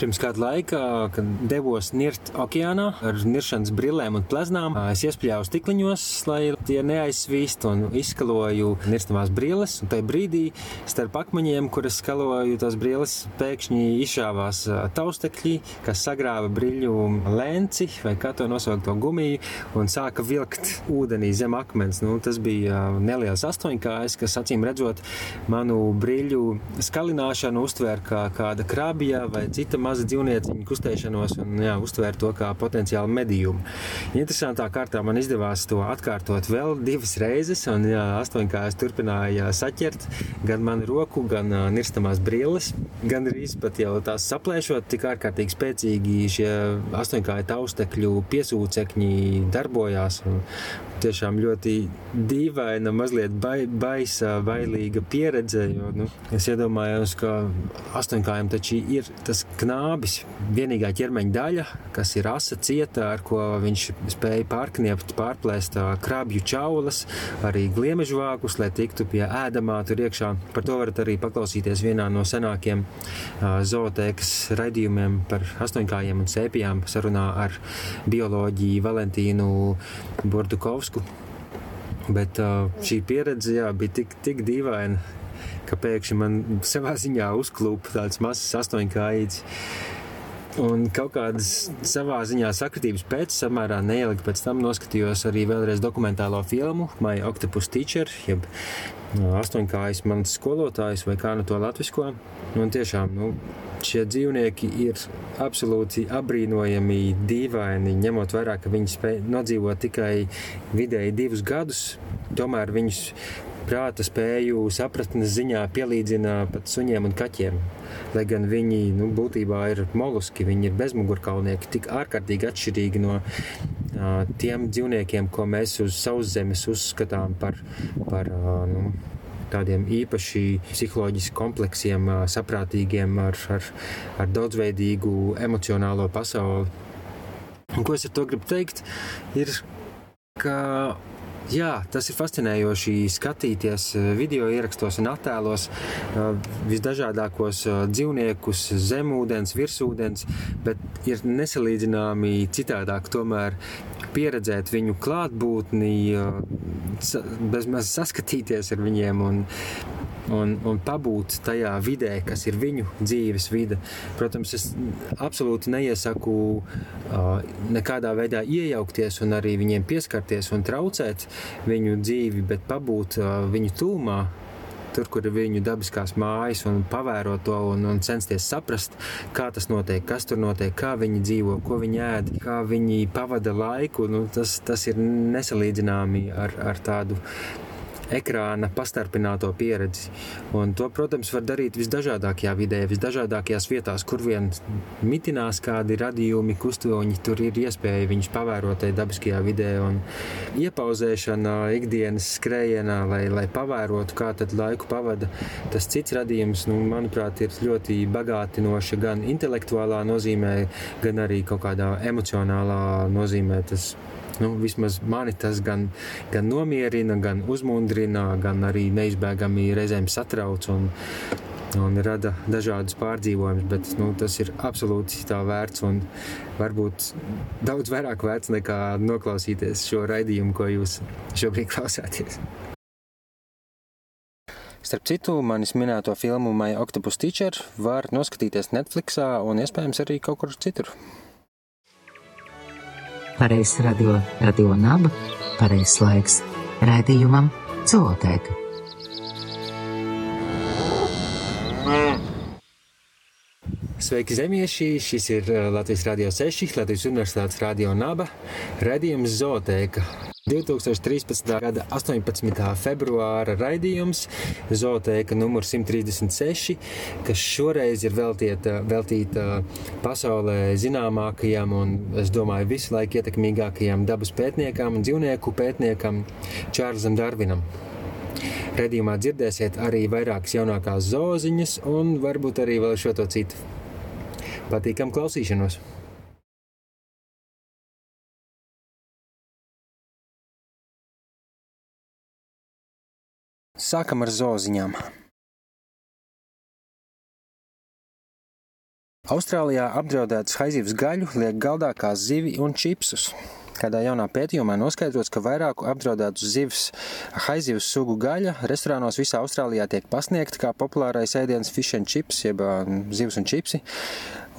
Pirms kāda laika, kad devos nirt okeānā ar niršanas brillēm un pleznām, es iespļāvu stikliņos, lai tie neaizsvīst un izskaloju nirstamās brilles. Un tajā brīdī starp akmeņiem, kuras skaloju tās brilles, pēkšņi izšāvās taustekļi, kas sagrāva briļu lēnci vai kā to nosaukt to gumiju un sāka vilkt ūdenī zem akmens. Nu, tas bija neliels astoņkājs, kas acīm redzot manu briļu skalināšanu uztvēra kā kāda krabja vai cita maza dzīvnieciņa kustēšanos un jā, uztvērt to kā potenciālu medījumu. Interesantā kārtā man izdevās to atkārtot vēl divas reizes, un jā, astoņkājas turpināja saķert gan manu roku, gan uh, nirstamās brilles. Gan arī pat jau tās saplēšot, tik ārkārtīgi spēcīgi šie astoņkāja taustekļu piesūcekņi darbojās. Un, tiešām ļoti dīvaina, mazliet bai, baisa, bailīga pieredze. Jo, nu, es iedomājos, ka astoņkājiem taču ir tas knābis, vienīgā ķermeņa daļa, kas ir asa cieta, ar ko viņš spēja pārkniept, pārplēst krāpju čaulas, arī gliemežu vākus, lai tiktu pie ēdamā tur iekšā. Par to varat arī paklausīties vienā no senākiem zootēkas raidījumiem par astoņkājiem un sēpijām sarunā ar bioloģiju Valentīnu Bordukovsku. Bet uh, šī pieredze jā, bija tik, tik dīvaina, ka pēkšņi man savā ziņā uzklūpa tāds mazs astoņkājīts. Un kaut kādas savā ziņā sakritības pēc, samērā neilgi pēc tam noskatījos arī vēlreiz dokumentālo filmu My Octopus Teacher, jeb astoņkājas mans skolotājs vai kā nu to latvisko. Un tiešām, nu, šie dzīvnieki ir absolūti apbrīnojami, dīvaini, ņemot vērā, ka viņi spēj nodzīvot tikai vidēji divus gadus. Tomēr viņus prāta spēju sapratnes ziņā pielīdzina pat suņiem un kaķiem. Lai gan viņi nu, būtībā ir moluski, viņi ir bezmugurkaulnieki, tik ārkārtīgi atšķirīgi no uh, tiem dzīvniekiem, ko mēs uz sauszemes uzskatām par, par uh, nu, tādiem īpaši psiholoģiski kompleksiem, saprātīgiem, ar, ar, ar daudzveidīgu emocionālo pasauli. Un, ko es ar to gribu teikt, ir, ka Jā, tas ir fascinējoši skatīties video ierakstos un attēlos visdažādākos dzīvniekus, zemūdens, virsūdens, bet ir nesalīdzināmi citādāk tomēr pieredzēt viņu klātbūtni, bezmaz saskatīties ar viņiem un, un, un pabūt tajā vidē, kas ir viņu dzīves vide. Protams, es absolūti neiesaku uh, nekādā veidā iejaukties un arī viņiem pieskarties un traucēt viņu dzīvi, bet pabūt uh, viņu tūmā. Tur, kur ir viņu dabiskās mājas, un pavērot to un, un censties saprast, kā tas notiek, kas tur notiek, kā viņi dzīvo, ko viņi ēd, kā viņi pavada laiku. Nu, tas, tas ir nesalīdzināmi ar, ar tādu ekrāna pastarpināto pieredzi. Un to, protams, var darīt visdažādākajā vidē, visdažādākajās vietās, kur vien mitinās kādi radījumi, kustoņi, tur ir iespēja viņus pavērot dabiskajā vidē. Un iepauzēšana ikdienas skrējienā, lai, lai pavērotu, kā tad laiku pavada tas cits radījums, nu, manuprāt, ir ļoti bagātinoši gan intelektuālā nozīmē, gan arī kaut kādā emocionālā nozīmē. Tas Nu, vismaz mani tas gan, gan nomierina, gan uzmundrina, gan arī neizbēgami reizēm satrauc. Un, un rada dažādus pārdzīvojumus, bet nu, tas ir absolūti tā vērts un varbūt daudz vairāk vērts nekā noklausīties šo raidījumu, ko jūs šobrīd klausāties. Starp citu, manis minēto filmu My Octopus Teacher var noskatīties Netflixā un iespējams arī kaut kur citur. Pareizs radio, radio naba, pareizs laiks raidījumam Zootēka. Sveiki, zemieši! Šis ir uh, Latvijas Rādio 6, Latvijas Universitātes Rādio Naba, redzējums Zootēka. 2013. gada 18. februāra raidījums Zootēka numur 136, kas šoreiz ir veltīta, veltīta pasaulē zināmākajam un, es domāju, visu laiku ietekmīgākajam dabas pētniekam un dzīvnieku pētniekam Čārlzam Darvinam. Redījumā dzirdēsiet arī vairākas jaunākās zooziņas un varbūt arī vēl šo to citu. Patīkam klausīšanos! Sākam ar zooziņām. Austrālijā apdraudētas haizivs gaļu liek galdā kā zivi un čipsus. Kādā jaunā pētījumā noskaidrots, ka vairāku apdraudētu zivs, haizivs sugu gaļa restorānos visā Austrālijā tiek pasniegta kā populārais ēdiens fish and chips, jeb zivs un čipsi.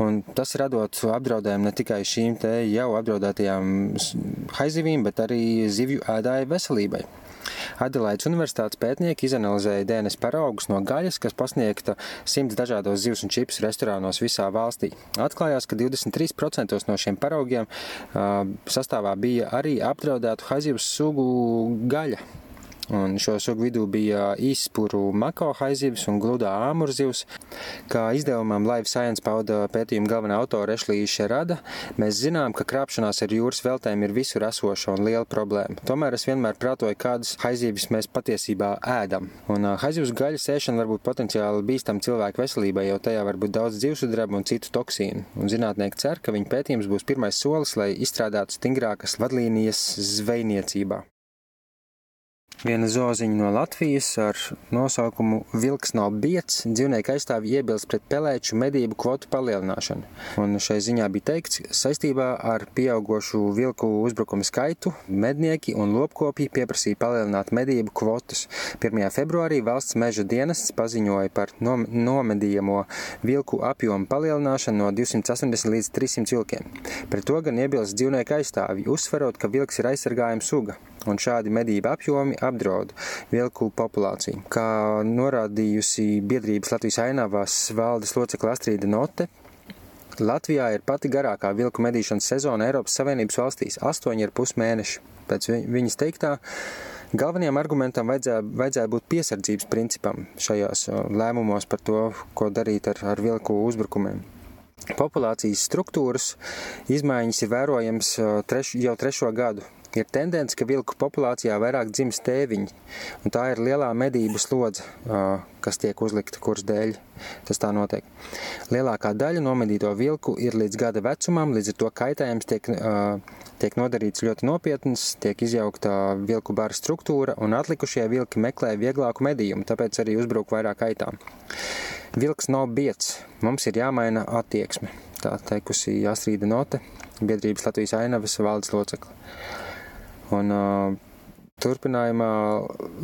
Un tas radot apdraudējumu ne tikai šīm jau apdraudētajām haizivīm, bet arī zivju ēdāju veselībai. Adelaides Universitātes pētnieki izanalizēja DNS paraugus no gaļas, kas pasniegta simts dažādos zivs un čips restorānos visā valstī. Atklājās, ka 23% no šiem paraugiem uh, sastāvā bija arī apdraudētu haizivs sugu gaļa. Un šo sugu vidū bija īspuru mako haizivs un gludā āmurzivs. Kā izdevumam Live Science pauda pētījuma galvenā autora Ešlija Šerada, mēs zinām, ka krāpšanās ar jūras veltēm ir visur esoša un liela problēma. Tomēr es vienmēr prātoju, kādas haizivs mēs patiesībā ēdam. Un haizivs gaļas ēšana var būt potenciāli bīstama cilvēku veselībai, jo tajā var būt daudz dzīvesudrabu un citu toksīnu. Un zinātnieki cer, ka viņa pētījums būs pirmais solis, lai izstrādātu stingrākas vadlīnijas zvejniecībā. Viena zoziņa no Latvijas ar nosaukumu Vilks nav biets dzīvnieku aizstāvji iebilst pret pelēču medību kvotu palielināšanu. Un šai ziņā bija teikts, saistībā ar pieaugošu vilku uzbrukumu skaitu mednieki un lopkopji pieprasīja palielināt medību kvotas. 1. februārī valsts meža dienests paziņoja par nom nomedījamo vilku apjomu palielināšanu no 280 līdz 300 vilkiem. Pret to gan iebilst dzīvnieku aizstāvji, uzsverot, ka vilks ir aizsargājuma suga un šādi medību apjomi apdraud vilku populāciju. Kā norādījusi biedrības Latvijas ainavās valdes locekla Astrīda Note, Latvijā ir pati garākā vilku medīšanas sezona Eiropas Savienības valstīs - 8,5 mēneši. Pēc viņas teiktā, galvenajam argumentam vajadzēja, vajadzēja būt piesardzības principam šajās lēmumos par to, ko darīt ar, ar vilku uzbrukumiem. Populācijas struktūras izmaiņas ir vērojams treš, jau trešo gadu ir tendence, ka vilku populācijā vairāk dzimst tēviņi, un tā ir lielā medību slodze, kas tiek uzlikta, kuras dēļ tas tā notiek. Lielākā daļa nomedīto vilku ir līdz gada vecumam, līdz ar to kaitējums tiek, tiek nodarīts ļoti nopietns, tiek izjaukta vilku bara struktūra, un atlikušie vilki meklē vieglāku medījumu, tāpēc arī uzbruk vairāk kaitām. Vilks nav biets, mums ir jāmaina attieksme, tā teikusi Astrīda Note, biedrības Latvijas ainavas valdes locekla. Un, uh, Turpinājumā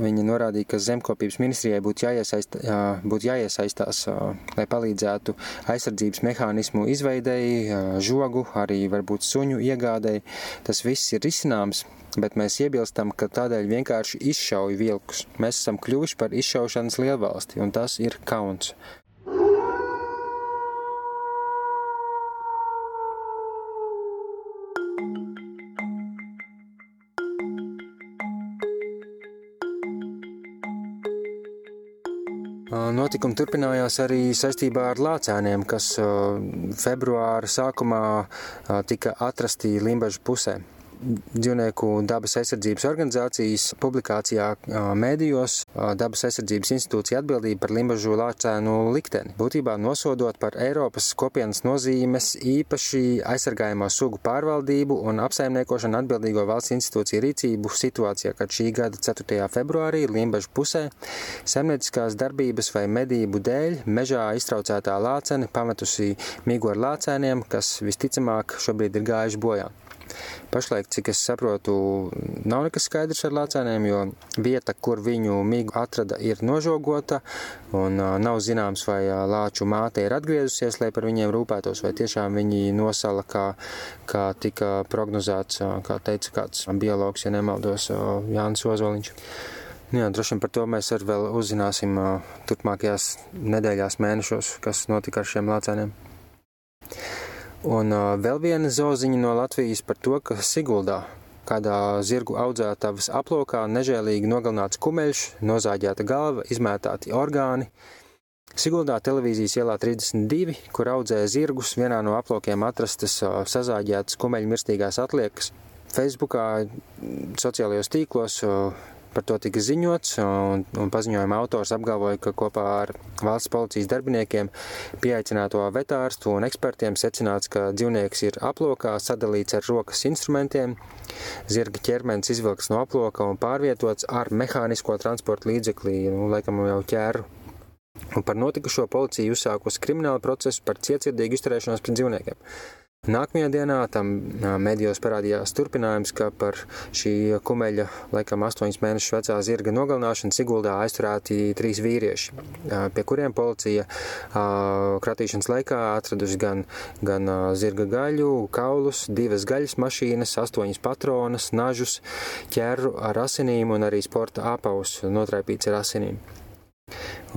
viņi norādīja, ka zemkopības ministrijai būtu, jāiesaist, būtu jāiesaistās, lai palīdzētu aizsardzības mehānismu izveidēji, žogu, arī varbūt suņu iegādēji. Tas viss ir risināms, bet mēs iebilstam, ka tādēļ vienkārši izšauj vilkus. Mēs esam kļuvuši par izšaušanas lielvalsti, un tas ir kauns. Notikumi turpinājās arī saistībā ar lācēniem, kas februāra sākumā tika atrasti Limbažu pusē dzīvnieku dabas aizsardzības organizācijas publikācijā mēdījos dabas aizsardzības institūcija atbildība par limbažu lācēnu likteni, būtībā nosodot par Eiropas kopienas nozīmes īpaši aizsargājamo sugu pārvaldību un apsaimniekošanu atbildīgo valsts institūciju rīcību situācijā, kad šī gada 4. februārī limbažu pusē saimnieciskās darbības vai medību dēļ mežā iztraucētā lācene pametusi migu ar lācēniem, kas visticamāk šobrīd ir gājuši bojā. Pašlaik, cik es saprotu, nav nekas skaidrs ar lācēniem, jo vieta, kur viņu migu atrada, ir nožogota, un nav zināms, vai lāču māte ir atgriezusies, lai par viņiem rūpētos, vai tiešām viņi nosala, kā, kā tika prognozēts, kā teica kāds biologs, ja nemaldos, Jānis Ozoliņš. Nu jā, droši vien par to mēs arī vēl uzzināsim turpmākajās nedēļās, mēnešos, kas notika ar šiem lācēniem. Un uh, vēl viena zoziņa no Latvijas par to, ka Siguldā kādā zirgu audzētavas aplokā nežēlīgi nogalināts kumeļš, nozāģēta galva, izmētāti orgāni. Siguldā televīzijas ielā 32, kur audzēja zirgus, vienā no aplokiem atrastas uh, sazāģētas kumeļa mirstīgās atliekas. Facebookā, sociālajos tīklos uh, Par to tika ziņots, un, un paziņojuma autors apgalvoja, ka kopā ar valsts policijas darbiniekiem, pieaicināto vetārstu un ekspertiem secināts, ka dzīvnieks ir aplokā sadalīts ar rokas instrumentiem, zirga ķermenis izvilks no aploka un pārvietots ar mehānisko transporta līdzeklī, nu, laikam jau ķēru Un par notikušo policija uzsākusi kriminālu procesu par cietsirdīgu izturēšanos pret dzīvniekiem. Nākamajā dienā tam medijos parādījās turpinājums, ka par šī kumeļa, laikam, astoņas mēnešus vecā zirga nogalināšanu Siguldā aizturēti trīs vīrieši, pie kuriem policija kratīšanas laikā atradusi gan, gan zirga gaļu, kaulus, divas gaļas mašīnas, astoņas patronas, nažus, ķerru ar asinīm un arī sporta apavus notraipīts ar asinīm.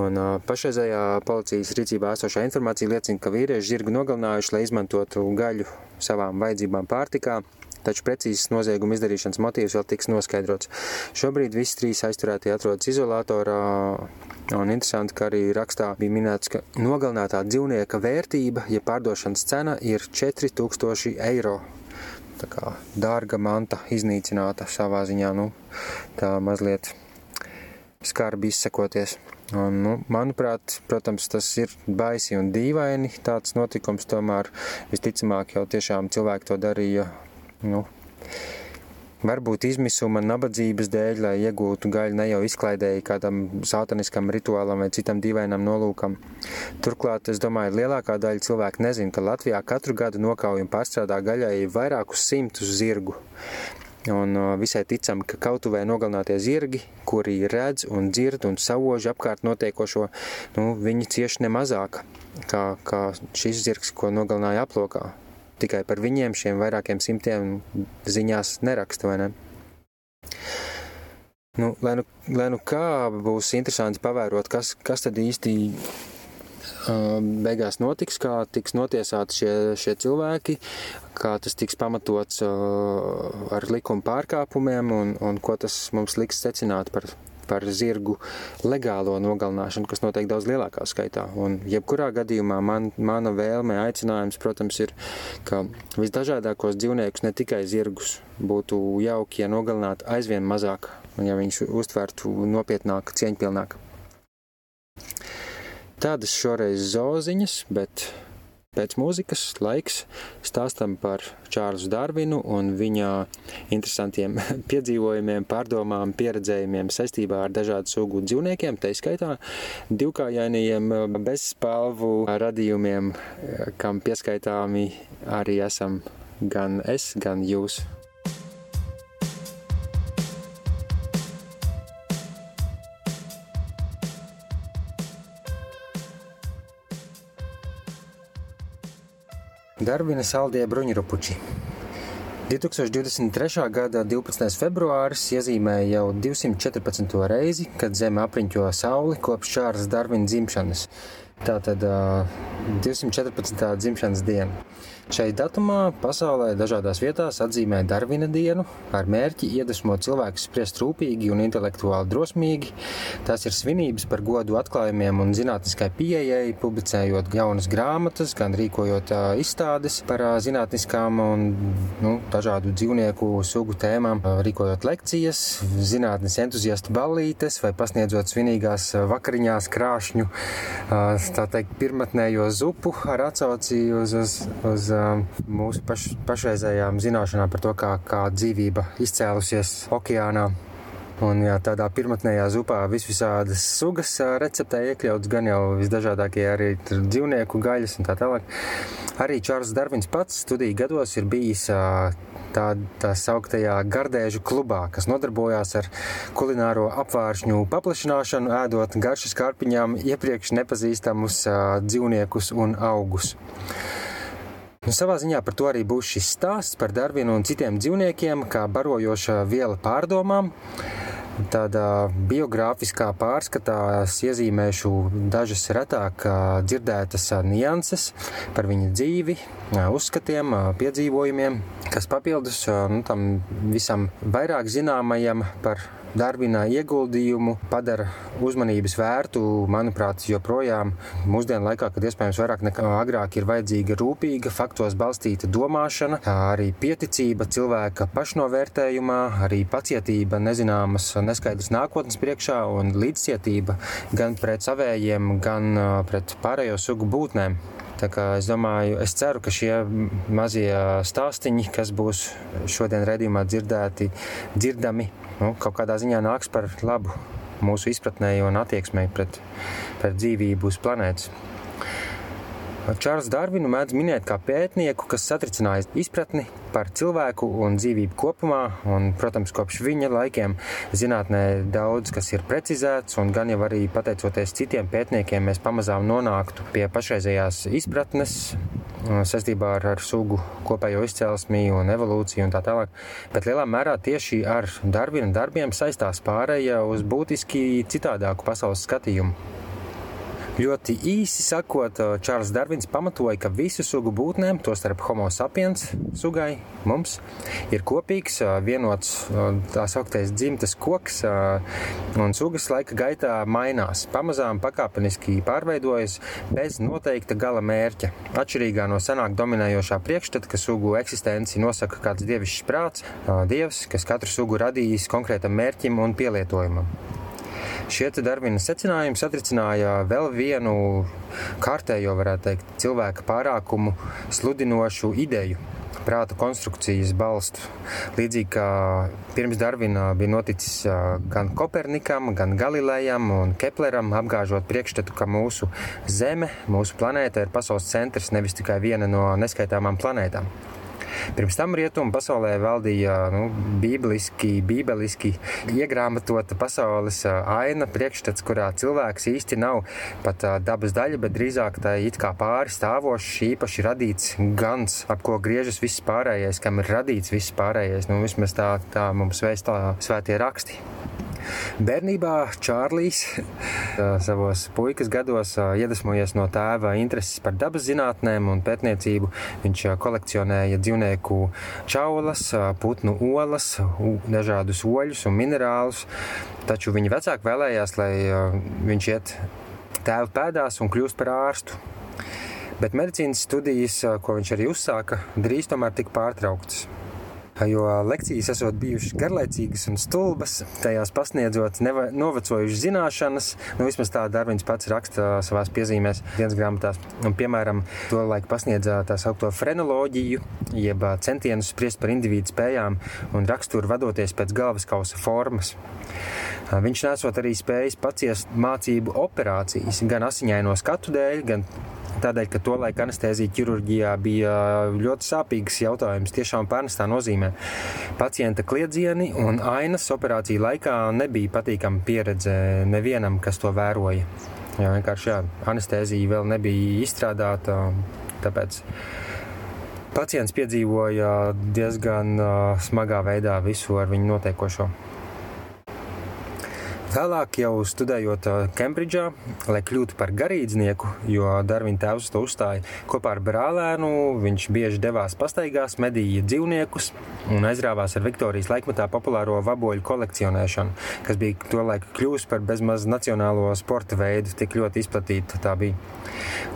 Un, uh, pašreizējā policijas rīcībā esošā informācija liecina, ka vīrieši zirgu nogalinājuši, lai izmantotu gaļu savām vajadzībām pārtikā. Taču precīzs nozieguma izdarīšanas motīvs vēl tiks noskaidrots. Šobrīd visi trīs aizturētie atrodas izolatorā, un interesanti, ka arī rakstā bija minēts, ka nogalinātā dzīvnieka vērtība, ja pārdošanas cena ir 4000 eiro. Tā kā dārga manta iznīcināta savā ziņā, nu, tā mazliet skarbi izsakoties. Un, nu, manuprāt, protams, tas ir baisi un dīvaini tāds notikums, tomēr visticamāk jau tiešām cilvēki to darīja, nu, varbūt izmisuma, nabadzības dēļ, lai iegūtu gaļu ne jau izklaidēji kādam sātaniskam rituālam vai citam dīvainam nolūkam. Turklāt, es domāju, lielākā daļa cilvēku nezina, ka Latvijā katru gadu nokauj un pārstrādā gaļai vairākus simtus zirgu. Un visai ticam, ka kautuvē nogalinātie zirgi, kuri redz un dzird un savož apkārt notiekošo, nu, viņi cieši nemazāk kā, kā šis zirgs, ko nogalināja aplokā. Tikai par viņiem šiem vairākiem simtiem ziņās neraksta, vai ne? Nu, lai, nu, lai nu kā būs interesanti pavērot, kas, kas tad īsti beigās notiks, kā tiks notiesāti šie, šie cilvēki, kā tas tiks pamatots ar likuma pārkāpumiem un, un ko tas mums liks secināt par, par zirgu legālo nogalināšanu, kas notiek daudz lielākā skaitā. Un jebkurā gadījumā man, mana vēlme, aicinājums, protams, ir, ka visdažādākos dzīvniekus, ne tikai zirgus, būtu jauki, ja nogalinātu aizvien mazāk, un ja viņus uztvertu nopietnāk, cieņpilnāk. Tādas šoreiz zoziņas, bet pēc mūzikas laiks stāstam par Čārlzu Darvinu un viņa interesantiem piedzīvojumiem, pārdomām, pieredzējumiem saistībā ar dažādu sugu dzīvniekiem, tā skaitā divkājainajiem bezspalvu radījumiem, kam pieskaitāmi arī esam gan es, gan jūs. Darvina saldie bruņurupuči. 2023. gada 12. februāris iezīmēja jau 214. reizi, kad Zeme apriņķo Sauli kopš Čārlis Darvina dzimšanas. Tātad 214. dzimšanas diena. Šai datumā pasaulē dažādās vietās atzīmē Darvina dienu ar mērķi iedvesmot cilvēkus spriest rūpīgi un intelektuāli drosmīgi. Tās ir svinības par godu atklājumiem un zinātniskai pieejai, publicējot jaunas grāmatas, gan rīkojot izstādes par zinātniskām un nu, dažādu dzīvnieku sugu tēmām, rīkojot lekcijas, zinātnes entuziastu ballītes vai pasniedzot svinīgās vakariņās krāšņu, tā teikt, pirmatnējo zupu ar atsauci uz, uz, uz mūsu paš, pašreizējām zināšanām par to, kā, kā dzīvība izcēlusies okeānā. Un jā, tādā pirmotnējā zupā visvisādas sugas receptē iekļauts gan jau visdažādākie arī dzīvnieku gaļas un tā tālāk. Arī Čārls Darvins pats studiju gados ir bijis tā, tā sauktajā gardēžu klubā, kas nodarbojās ar kulināro apvāršņu paplašināšanu, ēdot garšas kārpiņām iepriekš nepazīstamus dzīvniekus un augus. Nu, savā ziņā par to arī būs šis stāsts par Darvinu un citiem dzīvniekiem, kā barojoša viela pārdomām. Tādā biogrāfiskā pārskatā iezīmēšu dažas retāk dzirdētas nianses par viņa dzīvi, uzskatiem, piedzīvojumiem, kas papildus nu, tam visam vairāk zināmajam par Darvina ieguldījumu padara uzmanības vērtu, manuprāt, joprojām mūsdienu laikā, kad iespējams vairāk nekā agrāk ir vajadzīga rūpīga, faktos balstīta domāšana, arī pieticība cilvēka pašnovērtējumā, arī pacietība nezināmas, neskaidras nākotnes priekšā un līdzcietība gan pret savējiem, gan pret pārējo sugu būtnēm. Es domāju, es ceru, ka šie mazie stāstīņi, kas būs šodien redzējumā dzirdēti, dzirdami, nu, kaut kādā ziņā nāks par labu mūsu izpratnē un attieksmē pret, pret dzīvību uz planētas. Čārls Darvinu mēdz minēt kā pētnieku, kas satricinājis izpratni par cilvēku un dzīvību kopumā, un, protams, kopš viņa laikiem zinātnē daudz kas ir precizēts, un gan jau arī pateicoties citiem pētniekiem, mēs pamazām nonāktu pie pašreizējās izpratnes saistībā ar, ar sugu kopējo izcelsmi un evolūciju un tā tālāk. Bet lielā mērā tieši ar Darvina darbiem saistās pārēja uz būtiski citādāku pasaules skatījumu. Ļoti īsi sakot, Čārlis Darvins pamatoja, ka visu sugu būtnēm, tostarp Homo sapiens sugai, mums ir kopīgs, vienots tā sauktais dzimtas koks, un sugas laika gaitā mainās. Pamazām pakāpeniski pārveidojas bez noteikta gala mērķa. Atšķirīgā no senāk dominējošā priekšstata, ka sugu eksistenci nosaka kāds dievišķs prāts, dievs, kas katru sugu radījis konkrētam mērķim un pielietojumam. Šie Darvina secinājumi satricināja vēl vienu kārtējo, varētu teikt, cilvēka pārākumu sludinošu ideju prāta konstrukcijas balstu. Līdzīgi kā pirms Darvina bija noticis gan Kopernikam, gan Galilejam un Kepleram, apgāžot priekšstatu, ka mūsu Zeme, mūsu planēta ir pasaules centrs, nevis tikai viena no neskaitāmām planētām. Pirms tam rietumu pasaulē valdīja nu, bībeliski, bībeliski iegrāmatota pasaules aina, priekšstats, kurā cilvēks īsti nav pat dabas daļa, bet drīzāk tā ir kā pāri stāvošs, īpaši radīts gans, ap ko griežas viss pārējais, kam ir radīts viss pārējais. Nu, vismaz tā, tā mums vēstā svētie raksti. Bērnībā Čārlis savos puikas gados iedvesmojies no tēva intereses par dabas zinātnēm un pētniecību. Viņš kolekcionēja dzīvnieku čaulas, putnu olas, dažādus oļus un minerālus. Taču viņa vecāki vēlējās, lai viņš iet tēva pēdās un kļūst par ārstu. Bet medicīnas studijas, ko viņš arī uzsāka, drīz tomēr tika pārtrauktas jo lekcijas esot bijušas garlaicīgas un stulbas, tajās pasniedzot novecojušas zināšanas, nu vismaz tā Darvins pats raksta savās piezīmēs dienas grāmatās. Un, piemēram, to laiku pasniedza tā saukto frenoloģiju, jeb centienus spriest par individu spējām un raksturu vadoties pēc galvas kausa formas. Viņš nesot arī spējis paciest mācību operācijas gan asiņaino skatu dēļ, gan Tādēļ, ka to laiku anestezija ķirurģijā bija ļoti sāpīgs jautājums, tiešām pārnestā nozīmē. Pacienta kliedzieni un ainas operāciju laikā nebija patīkama pieredze nevienam, kas to vēroja. Jā, vienkārši jā, anestezija vēl nebija izstrādāta, tāpēc pacients piedzīvoja diezgan smagā veidā visu ar viņu notiekošo. Vēlāk, jau studējot Kembridžā, lai kļūtu par garīdznieku, jo Darvina tēvs to uzstāja kopā ar brālēnu, viņš bieži devās pastaigās, medīja dzīvniekus un aizrāvās ar Viktorijas laikmetā populāro vaboļu kolekcionēšanu, kas bija tolaik kļuvusi par bezmaz nacionālo sporta veidu, tik ļoti izplatīta tā bija.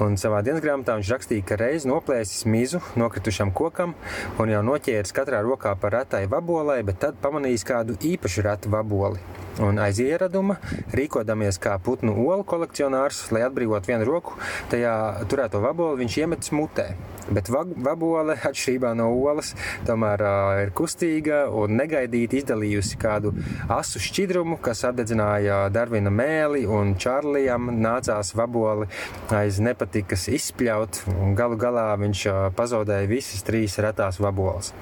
Un savā dienas grāmatā viņš rakstīja, ka reiz noplēsis mizu nokritušam kokam un jau noķēris katrā rokā par retai vabolai, bet tad pamanījis kādu īpašu retu vaboli. Un aiz ieraduma, rīkodamies kā putnu olu kolekcionārs, lai atbrīvotu vienu roku, tajā turēto vaboli viņš iemetis mutē. Bet vabole, atšķirībā no olas, tomēr uh, ir kustīga un negaidīti izdalījusi kādu asu šķidrumu, kas apdedzināja Darvina mēli, un Čārlijam nācās vaboli aiz nepatikas izspļaut, un galu galā viņš uh, pazaudēja visas trīs retās vaboles.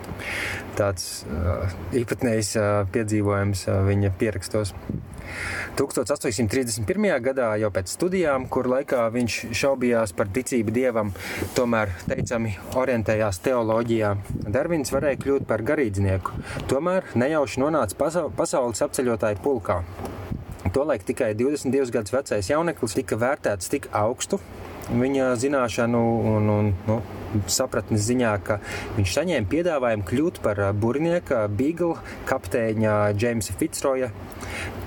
Tāds uh, īpatnējs uh, piedzīvojums uh, viņa pierakstos. 1831. gadā, jau pēc studijām, kur laikā viņš šaubījās par ticību dievam, tomēr teicami orientējās teoloģijā, Darvins varēja kļūt par garīdznieku. Tomēr nejauši nonāca pasaules apceļotāju pulkā. Tolaik tikai 22 gadus vecais jauneklis tika vērtēts tik augstu viņa zināšanu un, un nu, sapratnes ziņā, ka viņš saņēma piedāvājumu kļūt par burnieka Beagle kapteiņa Jamesa Fitzroja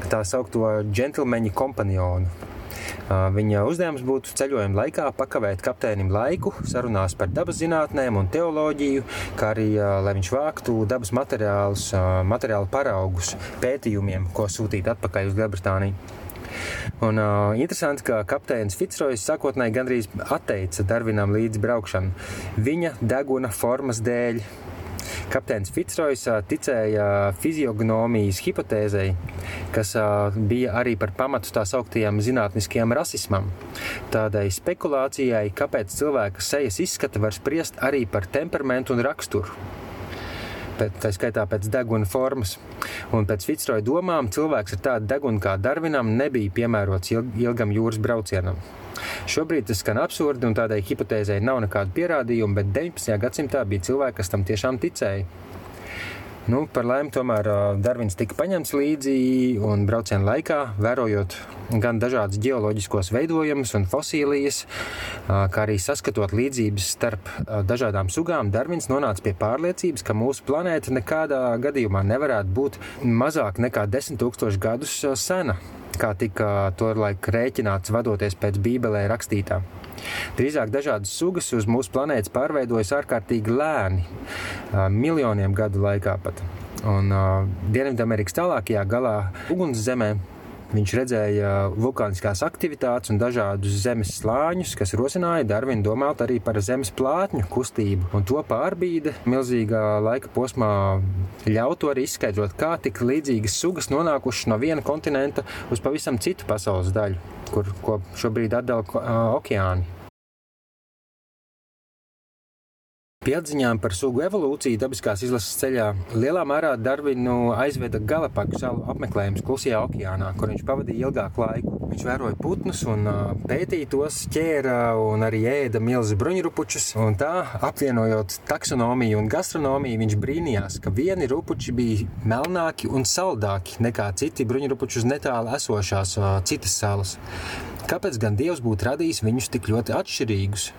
tā saukto džentlmeņa kompanionu. Viņa uzdevums būtu ceļojuma laikā pakavēt kapteinim laiku, sarunās par dabas zinātnēm un teoloģiju, kā arī lai viņš vāktu dabas materiālus, materiālu paraugus pētījumiem, ko sūtīt atpakaļ uz Lielbritāniju. Un uh, interesanti, ka kapteinis Fitzrojas sākotnēji gandrīz atteica Darvinam līdzi braukšanu viņa deguna formas dēļ Kapteinis Fitzroys ticēja fiziognomijas hipotēzei, kas bija arī par pamatu tā sauktajam zinātniskajam rasismam. Tādai spekulācijai, kāpēc cilvēka sejas izskata var spriest arī par temperamentu un raksturu pēc, tā skaitā pēc deguna formas. Un pēc Fitzroja domām cilvēks ar tādu degunu kā Darvinam nebija piemērots ilgam jūras braucienam. Šobrīd tas skan absurdi, un tādai hipotēzei nav nekādu pierādījumu, bet 19. gadsimtā bija cilvēki, kas tam tiešām ticēja. Nu, par laimi, tomēr Darvins tika paņemts līdzi un brauciena laikā, vērojot gan dažādus geoloģiskos veidojumus un fosīlijas, kā arī saskatot līdzības starp dažādām sugām, Darvins nonāca pie pārliecības, ka mūsu planēta nekādā gadījumā nevarētu būt mazāk nekā 10 000 gadus sena, kā tika tolaik rēķināts vadoties pēc Bībelē rakstītā. Drīzāk dažādas sugas uz mūsu planētas pārveidojas ārkārtīgi lēni, miljoniem gadu laikā pat. Un Dienvidamerikas tālākajā galā ugunszemē Viņš redzēja vulkāniskās aktivitātes un dažādus zemes slāņus, kas rosināja Darvinu domāt arī par zemes plātņu kustību. Un to pārbīde milzīgā laika posmā ļautu arī izskaidrot, kā tik līdzīgas sugas nonākušas no viena kontinenta uz pavisam citu pasaules daļu, kur šobrīd atdala okeāni. Pie atziņām par sugu evolūciju dabiskās izlases ceļā lielā mērā Darvinu aizveda Galapagu salu apmeklējums Klusajā okeānā, kur viņš pavadīja ilgāku laiku. Viņš vēroja putnus un pētīja tos, ķēra un arī ēda milzu bruņurupučus. Un tā, apvienojot taksonomiju un gastronomiju, viņš brīnījās, ka vieni rupuči bija melnāki un saldāki nekā citi bruņurupuči uz netālu esošās citas salas. Kāpēc gan Dievs būtu radījis viņus tik ļoti atšķirīgus?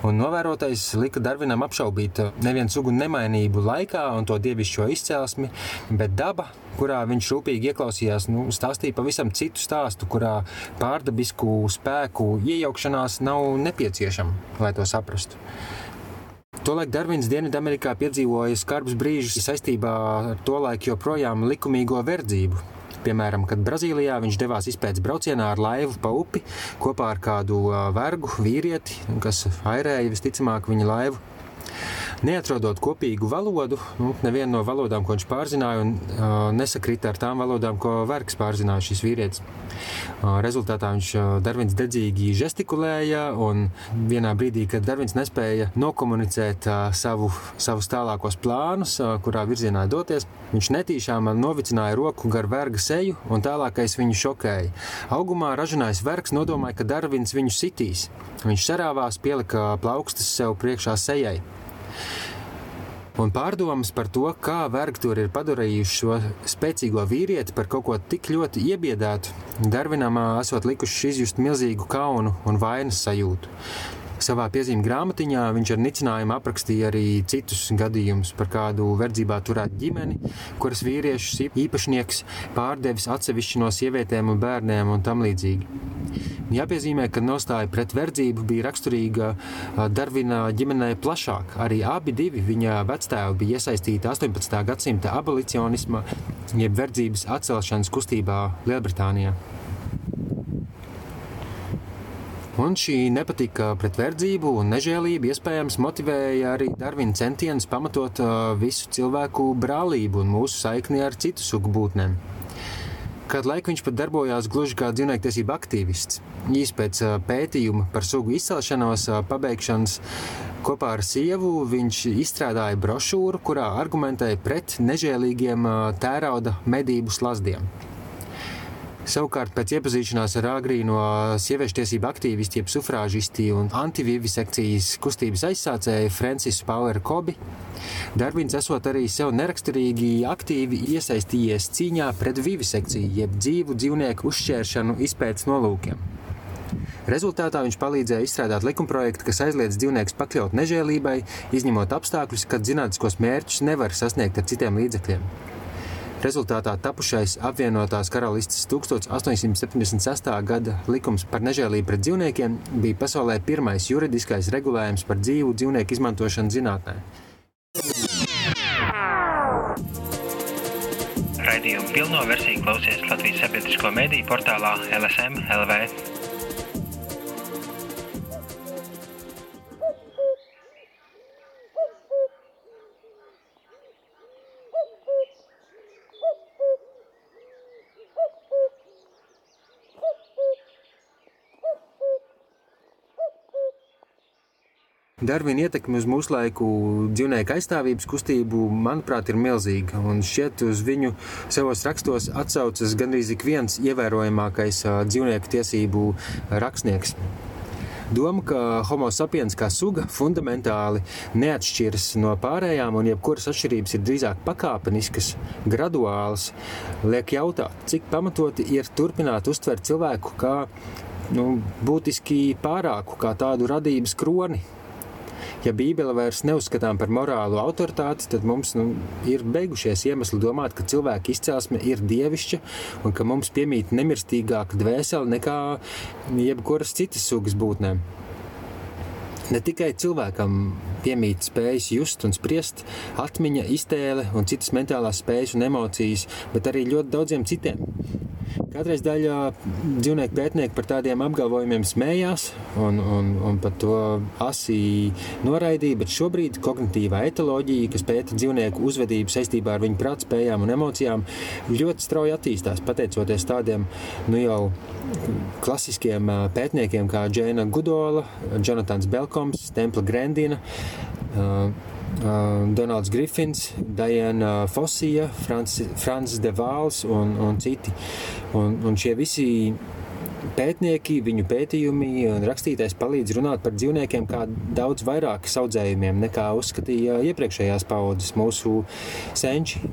Un novērotais lika Darvinam apšaubīt nevienu sugu nemainību laikā un to dievišķo izcelsmi, bet daba, kurā viņš rūpīgi ieklausījās, nu, stāstīja pavisam citu stāstu, kurā pārdabisku spēku iejaukšanās nav nepieciešama, lai to saprastu. Tolaik Darvins Dienvidamerikā piedzīvoja skarbus brīžus saistībā ar tolaik joprojām likumīgo verdzību. Piemēram, kad Brazīlijā viņš devās izpētes braucienā ar laivu pa upi kopā ar kādu vergu vīrieti, kas airēja visticamāk viņa laivu. Neatrodot kopīgu valodu, nu, nevienu no valodām, ko viņš pārzināja, un uh, nesakrita ar tām valodām, ko vergs pārzināja šis vīrietis. Uh, rezultātā viņš uh, Darvins dedzīgi žestikulēja, un vienā brīdī, kad Darvins nespēja nokomunicēt uh, savu, savus tālākos plānus, uh, kurā virzienā doties, viņš netīšām novicināja roku gar verga seju, un tālākais viņu šokēja. Augumā ražanājs vergs nodomāja, ka Darvins viņu sitīs. Viņš sarāvās, pielika plaukstas sev priekšā sejai. Un pārdomas par to, kā vergturi ir padarījuši šo spēcīgo vīrieti par kaut ko tik ļoti iebiedētu, Darvinam esot likuši izjust milzīgu kaunu un vainas sajūtu. Savā piezīmju grāmatiņā viņš ar nicinājumu aprakstīja arī citus gadījumus par kādu verdzībā turētu ģimeni, kuras vīriešus īpašnieks pārdevis atsevišķi no sievietēm un bērniem un tam līdzīgi. Jāpiezīmē, ka nostāja pret verdzību bija raksturīga Darvina ģimenei plašāk. Arī abi divi viņa vectēvi bija iesaistīti 18. gadsimta abolicionisma, jeb verdzības atcelšanas kustībā Lielbritānijā. Un šī nepatika pret verdzību un nežēlību iespējams motivēja arī Darvina centienus pamatot visu cilvēku brālību un mūsu saikni ar citu sugu būtnēm. Kādu laiku viņš pat darbojās gluži kā dzīvniektiesība aktīvists. Īs pēc pētījuma par sugu izcelšanos pabeigšanas kopā ar sievu viņš izstrādāja brošūru, kurā argumentēja pret nežēlīgiem tērauda medību slazdiem. Savukārt, pēc iepazīšanās ar agrīno sieviešu tiesību aktīvistu, jeb sufrāžisti un antivivisekcijas kustības aizsācēju Francisu Paueru Kobi, Darvins esot arī sev neraksturīgi aktīvi iesaistījies cīņā pret vivisekciju, jeb dzīvu dzīvnieku uzšķēršanu izpētes nolūkiem. Rezultātā viņš palīdzēja izstrādāt likumprojektu, kas aizliedz dzīvniekus pakļaut nežēlībai, izņemot apstākļus, kad zinātniskos mērķus nevar sasniegt ar citiem līdzekļiem. Rezultātā tapušais apvienotās karalistes 1876. gada likums par nežēlību pret dzīvniekiem bija pasaulē pirmais juridiskais regulējums par dzīvu dzīvnieku izmantošanu zinātnē. Raidījumu pilno versiju klausies Latvijas sabiedrisko mediju portālā LSM LV. Darvina ietekme uz laiku dzīvnieku aizstāvības kustību, manuprāt, ir milzīga. Un šķiet, uz viņu savos rakstos atsaucas gandrīz ik viens ievērojamākais dzīvnieku tiesību rakstnieks. Doma, ka homo sapiens kā suga fundamentāli neatšķiras no pārējām, un jebkuras atšķirības ir drīzāk pakāpeniskas, graduālas, liek jautāt, cik pamatoti ir turpināt uztvert cilvēku kā nu, būtiski pārāku, kā tādu radības kroni, ja Bībele vairs neuzskatām par morālu autoritāti, tad mums nu, ir beigušies iemesli domāt, ka cilvēka izcelsme ir dievišķa un ka mums piemīt nemirstīgāka dvēsele nekā jebkuras citas sugas būtnēm. Ne tikai cilvēkam piemīt spējas just un spriest, atmiņa, iztēle un citas mentālās spējas un emocijas, bet arī ļoti daudziem citiem. Kādreiz daļa dzīvnieku pētnieki par tādiem apgalvojumiem smējās un, un, un pat to asī noraidīja, bet šobrīd kognitīvā etoloģija, kas pēta dzīvnieku uzvedību saistībā ar viņu prātspējām un emocijām, ļoti strauji attīstās pateicoties tādiem nu jau klasiskiem pētniekiem kā Džēna Gudola, Jonatans Belkoms, Templa Grandina. Uh, Donalds Griffins, Diana Fosija, Francis Devāls un, un citi. Un, un šie visi pētnieki, viņu pētījumi un rakstītais palīdz runāt par dzīvniekiem kā daudz vairāk audzējumiem nekā uzskatīja iepriekšējās paudzes mūsu senči.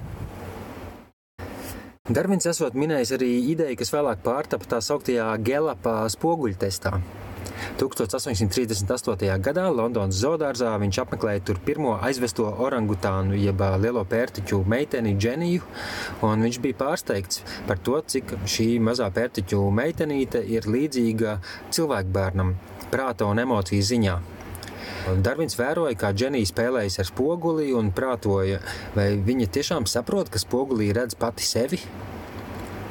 Darvins esot minējis arī ideju, kas vēlāk pārtapa tā sauktajā Gelapa spoguļtestā. 1838. gadā Londonas zoodārzā viņš apmeklēja tur pirmo aizvesto orangutānu, jeb lielo pērtiķu meiteni Dženiju, un viņš bija pārsteigts par to, cik šī mazā pērtiķu meitenīte ir līdzīga cilvēkbērnam prāta un emociju ziņā. Darvins vēroja, kā Dženija spēlējas ar spoguli un prātoja, vai viņa tiešām saprot, ka spogulī redz pati sevi.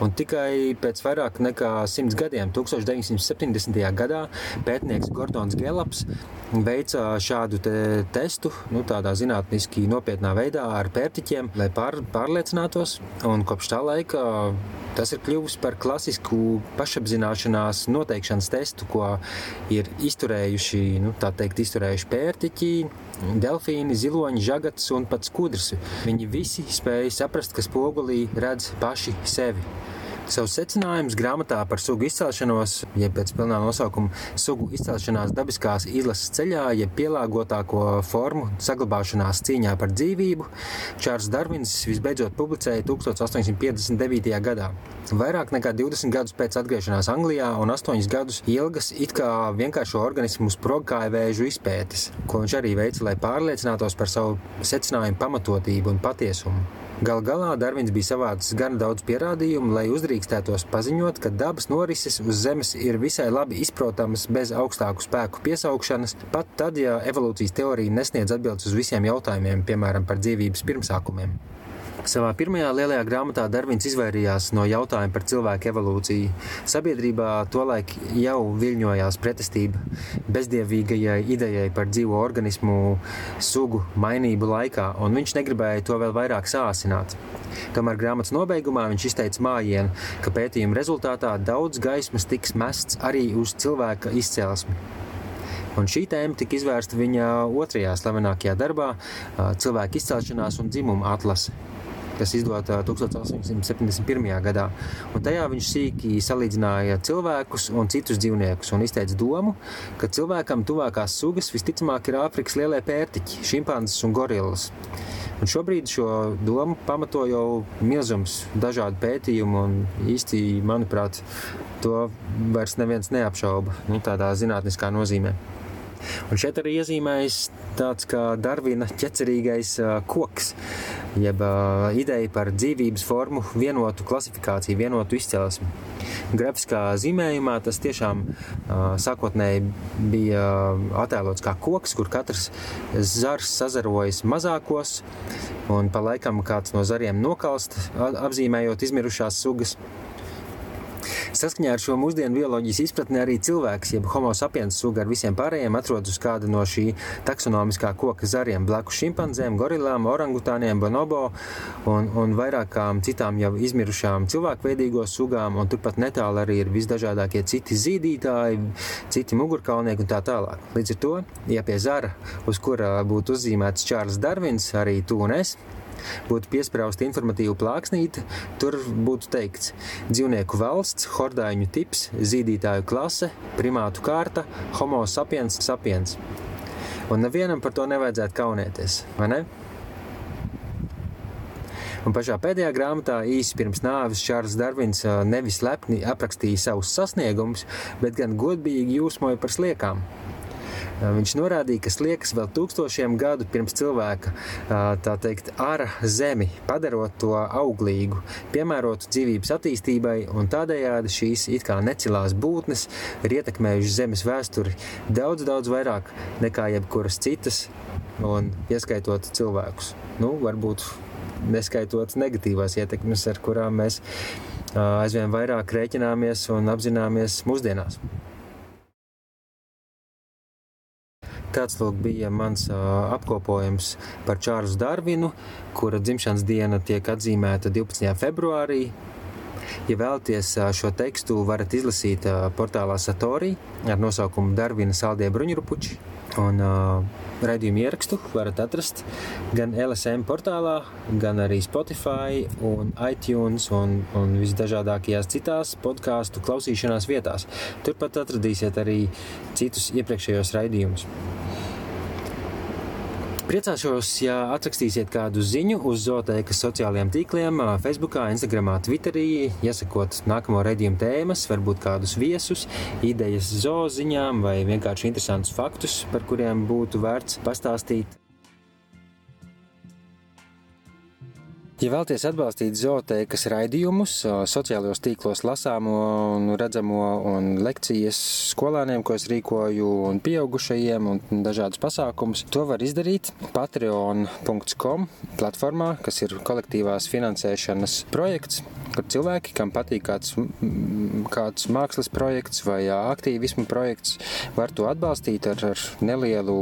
Un tikai pēc vairāk nekā simts gadiem, 1970. gadā, pētnieks Gordons Gelaps veica šādu te testu, nu, tādā zinātniski nopietnā veidā ar pērtiķiem, lai pār, pārliecinātos. Un kopš tā laika tas ir kļuvis par klasisku pašapzināšanās noteikšanas testu, ko ir izturējuši, nu, tā teikt, izturējuši pērtiķi, delfīni, ziloņi, žagats un pat skudrs. Viņi visi spēja saprast, ka spogulī redz paši sevi. Savus secinājumus grāmatā par sugu izcelšanos, jeb pēc pilnā nosaukuma sugu izcelšanās dabiskās izlases ceļā, jeb pielāgotāko formu saglabāšanās cīņā par dzīvību, Čārls Darvins visbeidzot publicēja 1859. gadā. Vairāk nekā 20 gadus pēc atgriešanās Anglijā un 8 gadus ilgas it kā vienkāršo organismu sprogkāju vēžu izpētes, ko viņš arī veica, lai pārliecinātos par savu secinājumu pamatotību un patiesumu. Gal galā Darvins bija savācis gan daudz pierādījumu, lai uzdrīkstētos paziņot, ka dabas norises uz Zemes ir visai labi izprotamas bez augstāku spēku piesaukšanas, pat tad, ja evolūcijas teorija nesniedz atbildes uz visiem jautājumiem, piemēram, par dzīvības pirmsākumiem. Savā pirmajā lielajā grāmatā Darvins izvairījās no jautājuma par cilvēku evolūciju. Sabiedrībā tolaik jau viļņojās pretestība bezdievīgajai idejai par dzīvo organismu sugu mainību laikā, un viņš negribēja to vēl vairāk sāsināt. Tomēr grāmatas nobeigumā viņš izteica mājienu, ka pētījuma rezultātā daudz gaismas tiks mests arī uz cilvēka izcelsmi. Un šī tēma tika izvērsta viņa otrajā slavenākajā darbā - cilvēka izcelšanās un dzimuma atlase kas izdota 1871. gadā. Un tajā viņš sīki salīdzināja cilvēkus un citus dzīvniekus un izteica domu, ka cilvēkam tuvākās sugas visticamāk ir Āfrikas lielie pērtiķi, šimpanzes un gorillas. Un šobrīd šo domu pamato jau milzums dažādu pētījumu, un īsti, manuprāt, to vairs neviens neapšauba nu, tādā zinātniskā nozīmē. Un šeit arī iezīmējas tāds kā Darvina ķecerīgais koks, jeb ideja par dzīvības formu vienotu klasifikāciju, vienotu izcelsmi. Grafiskā zīmējumā tas tiešām sākotnēji bija attēlots kā koks, kur katrs zars sazarojas mazākos, un pa laikam kāds no zariem nokalst, apzīmējot izmirušās sugas. Saskaņā ar šo mūsdienu bioloģijas izpratni arī cilvēks, jeb homo sapiens suga ar visiem pārējiem, atrodas uz kāda no šī taksonomiskā koka zariem, blakus šimpanzēm, gorilām, orangutāniem, bonobo un, un vairākām citām jau izmirušām cilvēkveidīgo sugām, un turpat netālu arī ir visdažādākie citi zīdītāji, citi mugurkaulnieki un tā tālāk. Līdz ar to, ja pie zara, uz kura būtu uzzīmēts Čārls Darvins, arī tu un es, būtu piesprāsta informatīva plāksnīte, tur būtu teikts dzīvnieku valsts, hordāņu tips, zīdītāju klase, primātu kārta, homo sapiens sapiens. Un nevienam par to nevajadzētu kaunēties, vai ne? Un pašā pēdējā grāmatā, īsi pirms nāves, Čārlis Darvins nevis lepni aprakstīja savus sasniegumus, bet gan godīgi jūsmoja par sliekām. Viņš norādīja, ka sliekas vēl tūkstošiem gadu pirms cilvēka teikt, ara zemi, padarot to auglīgu, piemērotu dzīvības attīstībai, un tādējādi šīs it kā necilās būtnes ir ietekmējušas zemes vēsturi daudz, daudz vairāk nekā jebkuras citas, un ieskaitot cilvēkus. Nu, varbūt neskaitot negatīvās ietekmes, ar kurām mēs aizvien vairāk rēķināmies un apzināmies mūsdienās. Tāds lūk, bija mans apkopojums par Čārlzu Darvinu, kura dzimšanas diena tiek atzīmēta 12. februārī. Ja vēlaties šo tekstu, varat izlasīt portālā Satorī ar nosaukumu Darvina saldie bruņurupuči. Un uh, raidījumu ierakstu varat atrast gan LSM portālā, gan arī Spotify, un iTunes un, un visdažādākajās citās podkāstu klausīšanās vietās. Turpat atradīsiet arī citus iepriekšējos raidījumus. Priecāšos, ja atrakstīsiet kādu ziņu uz zooteikas sociālajiem tīkliem, Facebook, Instagram, Twitterī, iesakot nākamo redzējumu tēmas, varbūt kādus viesus, idejas zooziņām vai vienkārši interesantus faktus, par kuriem būtu vērts pastāstīt. Ja vēlaties atbalstīt zooteikas raidījumus, sociālajos tīklos lasāmo un redzamo un lekcijas skolāniem, ko es rīkoju, un pieaugušajiem un dažādus pasākumus, to var izdarīt patreon.com platformā, kas ir kolektīvās finansēšanas projekts, kur cilvēki, kam patīk kāds, kāds mākslas projekts vai aktīvismu projekts, var to atbalstīt ar, ar nelielu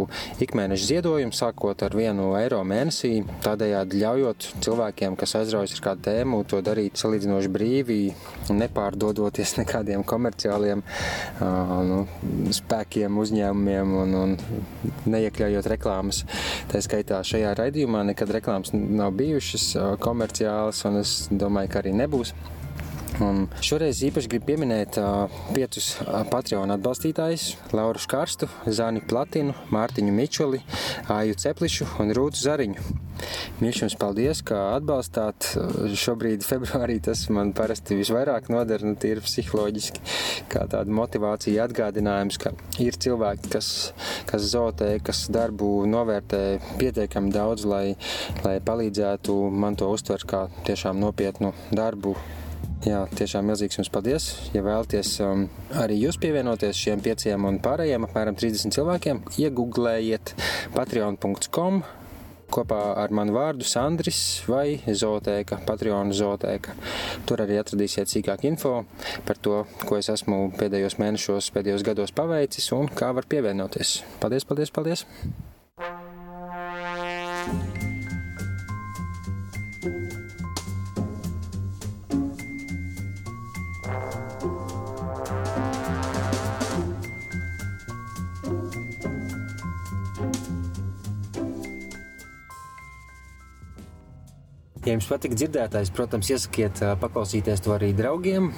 ikmēneša ziedojumu, sākot ar vienu eiro mēnesī, tādējādi ļaujot cilvēkiem kas aizraujas ar kādu tēmu, to darīt salīdzinoši brīvi, nepārdodoties nekādiem komerciāliem uh, nu, spēkiem, uzņēmumiem un, un neiekļaujot reklāmas. Tā skaitā šajā raidījumā nekad reklāmas nav bijušas komerciālas, un es domāju, ka arī nebūs. küsimus Un šoreiz īpaši gribu pieminēt uh, piecus uh, Patreon atbalstītājus - Lauru Škarstu, Zāni Platinu, Mārtiņu Mičuli, Āju Ceplišu un Rūtu Zariņu. Mīļš jums paldies, ka atbalstāt. Šobrīd, februārī, tas man parasti visvairāk noder, nu, tīri psiholoģiski, kā tāda motivācija, atgādinājums, ka ir cilvēki, kas, kas zotē, kas darbu novērtē pietiekami daudz, lai, lai palīdzētu man to uztvert kā tiešām nopietnu darbu Jā, tiešām milzīgs jums paldies. Ja vēlaties um, arī jūs pievienoties šiem pieciem un pārējiem apmēram 30 cilvēkiem, iegūglējiet patreon.com kopā ar manu vārdu Sandris vai Zotēka, Patreona Zotēka. Tur arī atradīsiet sīkāk info par to, ko es esmu pēdējos mēnešos, pēdējos gados paveicis un kā var pievienoties. Paldies, paldies, paldies! Ja jums patīk dzirdētājs, protams, iesakiet paklausīties to arī draugiem,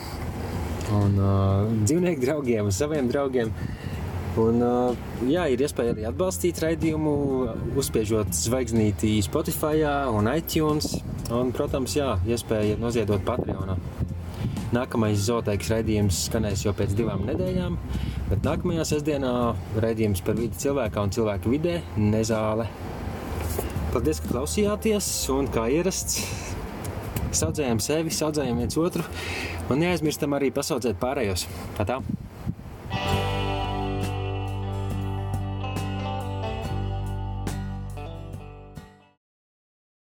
un uh, dzīvnieku draugiem, un saviem draugiem. Un, uh, jā, ir iespēja arī atbalstīt raidījumu, uzspiežot zvaigznīti Spotify un iTunes. Un, protams, jā, iespēja noziedot Patreonā. Nākamais zooteiks raidījums skanēs jau pēc divām nedēļām, bet nākamajā sestdienā raidījums par vidi cilvēkā un cilvēku vidē - nezāle. Paldies, ka klausījāties, un kā ierasts, saudzējam sevi, saudzējam viens otru, un neaizmirstam arī pasaudzēt pārējos. Tā tā!